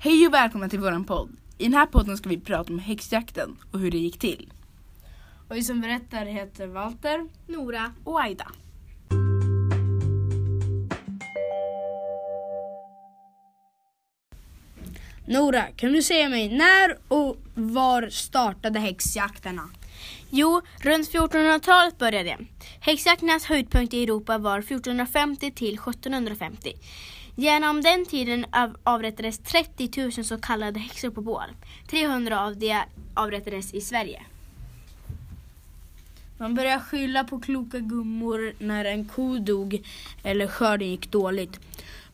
Hej och välkomna till våran podd. I den här podden ska vi prata om häxjakten och hur det gick till. Och vi som berättar heter Walter. Nora. Och Aida. Nora, kan du säga mig när och var startade häxjakterna? Jo, runt 1400-talet började det. Häxjakternas höjdpunkt i Europa var 1450 till 1750. Genom den tiden av- avrättades 30 000 så kallade häxor på bål. 300 av de avrättades i Sverige. Man började skylla på kloka gummor när en ko dog eller skörden gick dåligt.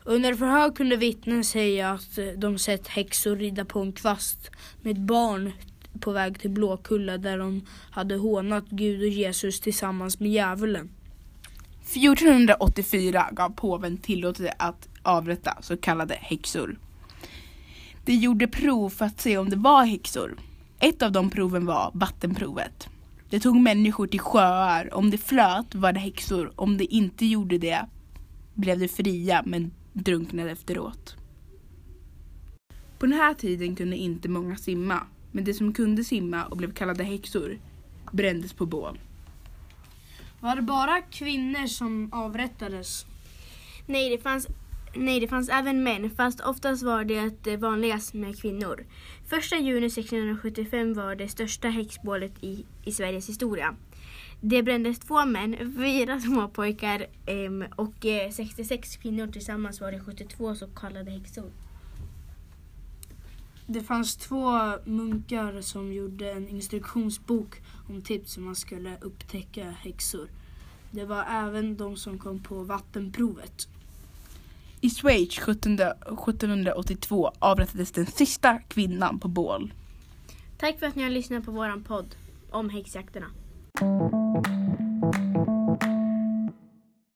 Under förhör kunde vittnen säga att de sett häxor rida på en kvast med ett barn på väg till Blåkulla där de hade hånat Gud och Jesus tillsammans med djävulen. 1484 gav påven tillåtelse att avrätta så kallade häxor. De gjorde prov för att se om det var häxor. Ett av de proven var vattenprovet. De tog människor till sjöar. Om det flöt var det häxor. Om det inte gjorde det blev de fria men drunknade efteråt. På den här tiden kunde inte många simma. Men de som kunde simma och blev kallade häxor brändes på bål. Var det bara kvinnor som avrättades? Nej, det fanns, nej, det fanns även män, fast oftast var det eh, vanligast med kvinnor. Första juni 1675 var det största häxbålet i, i Sveriges historia. Det brändes två män, fyra småpojkar och eh, 66 kvinnor. Tillsammans var det 72 så kallade häxor. Det fanns två munkar som gjorde en instruktionsbok om tips hur man skulle upptäcka häxor. Det var även de som kom på vattenprovet. I Schweiz 17 1782 avrättades den sista kvinnan på bål. Tack för att ni har lyssnat på våran podd om häxjakterna.